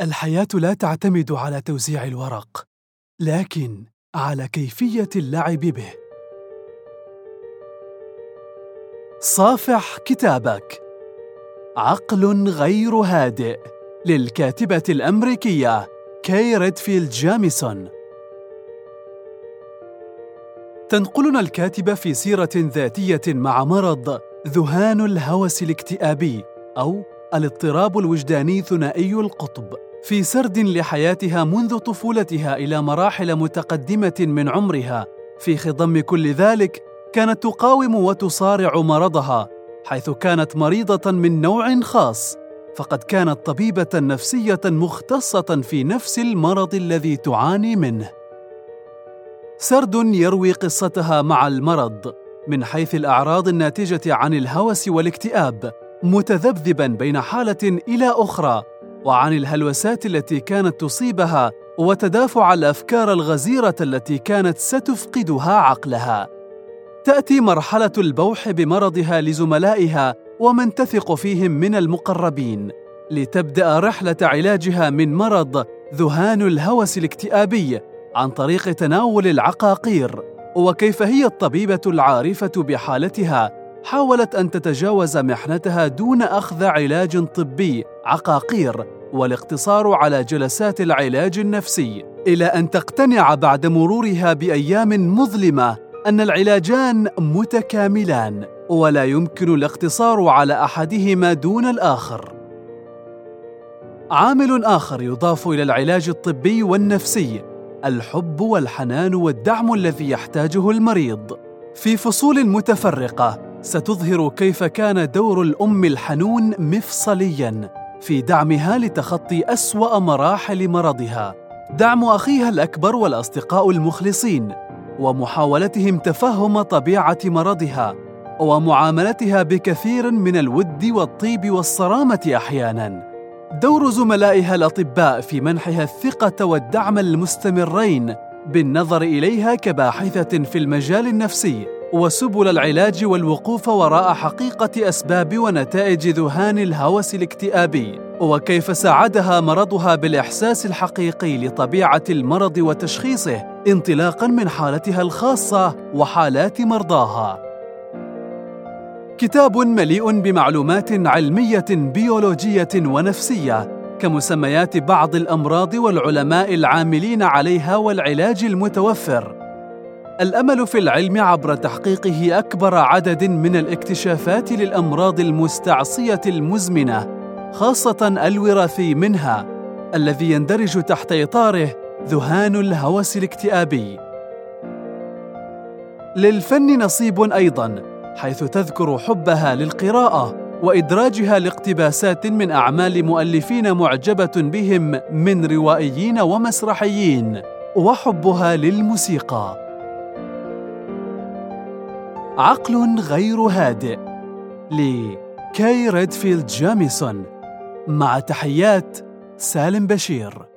الحياة لا تعتمد على توزيع الورق، لكن على كيفية اللعب به. صافح كتابك. عقل غير هادئ للكاتبة الأمريكية كي ريدفيلد جاميسون. تنقلنا الكاتبة في سيرة ذاتية مع مرض ذهان الهوس الاكتئابي أو الاضطراب الوجداني ثنائي القطب. في سرد لحياتها منذ طفولتها إلى مراحل متقدمة من عمرها. في خضم كل ذلك كانت تقاوم وتصارع مرضها حيث كانت مريضة من نوع خاص. فقد كانت طبيبة نفسية مختصة في نفس المرض الذي تعاني منه. سرد يروي قصتها مع المرض من حيث الأعراض الناتجة عن الهوس والاكتئاب متذبذبا بين حالة إلى أخرى. وعن الهلوسات التي كانت تصيبها وتدافع الأفكار الغزيرة التي كانت ستفقدها عقلها. تأتي مرحلة البوح بمرضها لزملائها ومن تثق فيهم من المقربين لتبدأ رحلة علاجها من مرض ذهان الهوس الاكتئابي عن طريق تناول العقاقير. وكيف هي الطبيبة العارفة بحالتها؟ حاولت أن تتجاوز محنتها دون أخذ علاج طبي عقاقير. والاقتصار على جلسات العلاج النفسي إلى أن تقتنع بعد مرورها بأيام مظلمة أن العلاجان متكاملان ولا يمكن الاقتصار على أحدهما دون الآخر. عامل آخر يضاف إلى العلاج الطبي والنفسي الحب والحنان والدعم الذي يحتاجه المريض. في فصول متفرقة ستظهر كيف كان دور الأم الحنون مفصليا. في دعمها لتخطي أسوأ مراحل مرضها. دعم أخيها الأكبر والأصدقاء المخلصين ومحاولتهم تفهم طبيعة مرضها ومعاملتها بكثير من الود والطيب والصرامة أحيانا. دور زملائها الأطباء في منحها الثقة والدعم المستمرين بالنظر إليها كباحثة في المجال النفسي. وسبل العلاج والوقوف وراء حقيقة أسباب ونتائج ذهان الهوس الاكتئابي وكيف ساعدها مرضها بالإحساس الحقيقي لطبيعة المرض وتشخيصه انطلاقا من حالتها الخاصة وحالات مرضاها. كتاب مليء بمعلومات علمية بيولوجية ونفسية كمسميات بعض الأمراض والعلماء العاملين عليها والعلاج المتوفر. الأمل في العلم عبر تحقيقه أكبر عدد من الاكتشافات للأمراض المستعصية المزمنة خاصة الوراثي منها الذي يندرج تحت إطاره ذهان الهوس الاكتئابي. للفن نصيب أيضا حيث تذكر حبها للقراءة وإدراجها لاقتباسات من أعمال مؤلفين معجبة بهم من روائيين ومسرحيين وحبها للموسيقى. عقل غير هادئ. لكاي ريدفيلد جاميسون مع تحيات سالم بشير.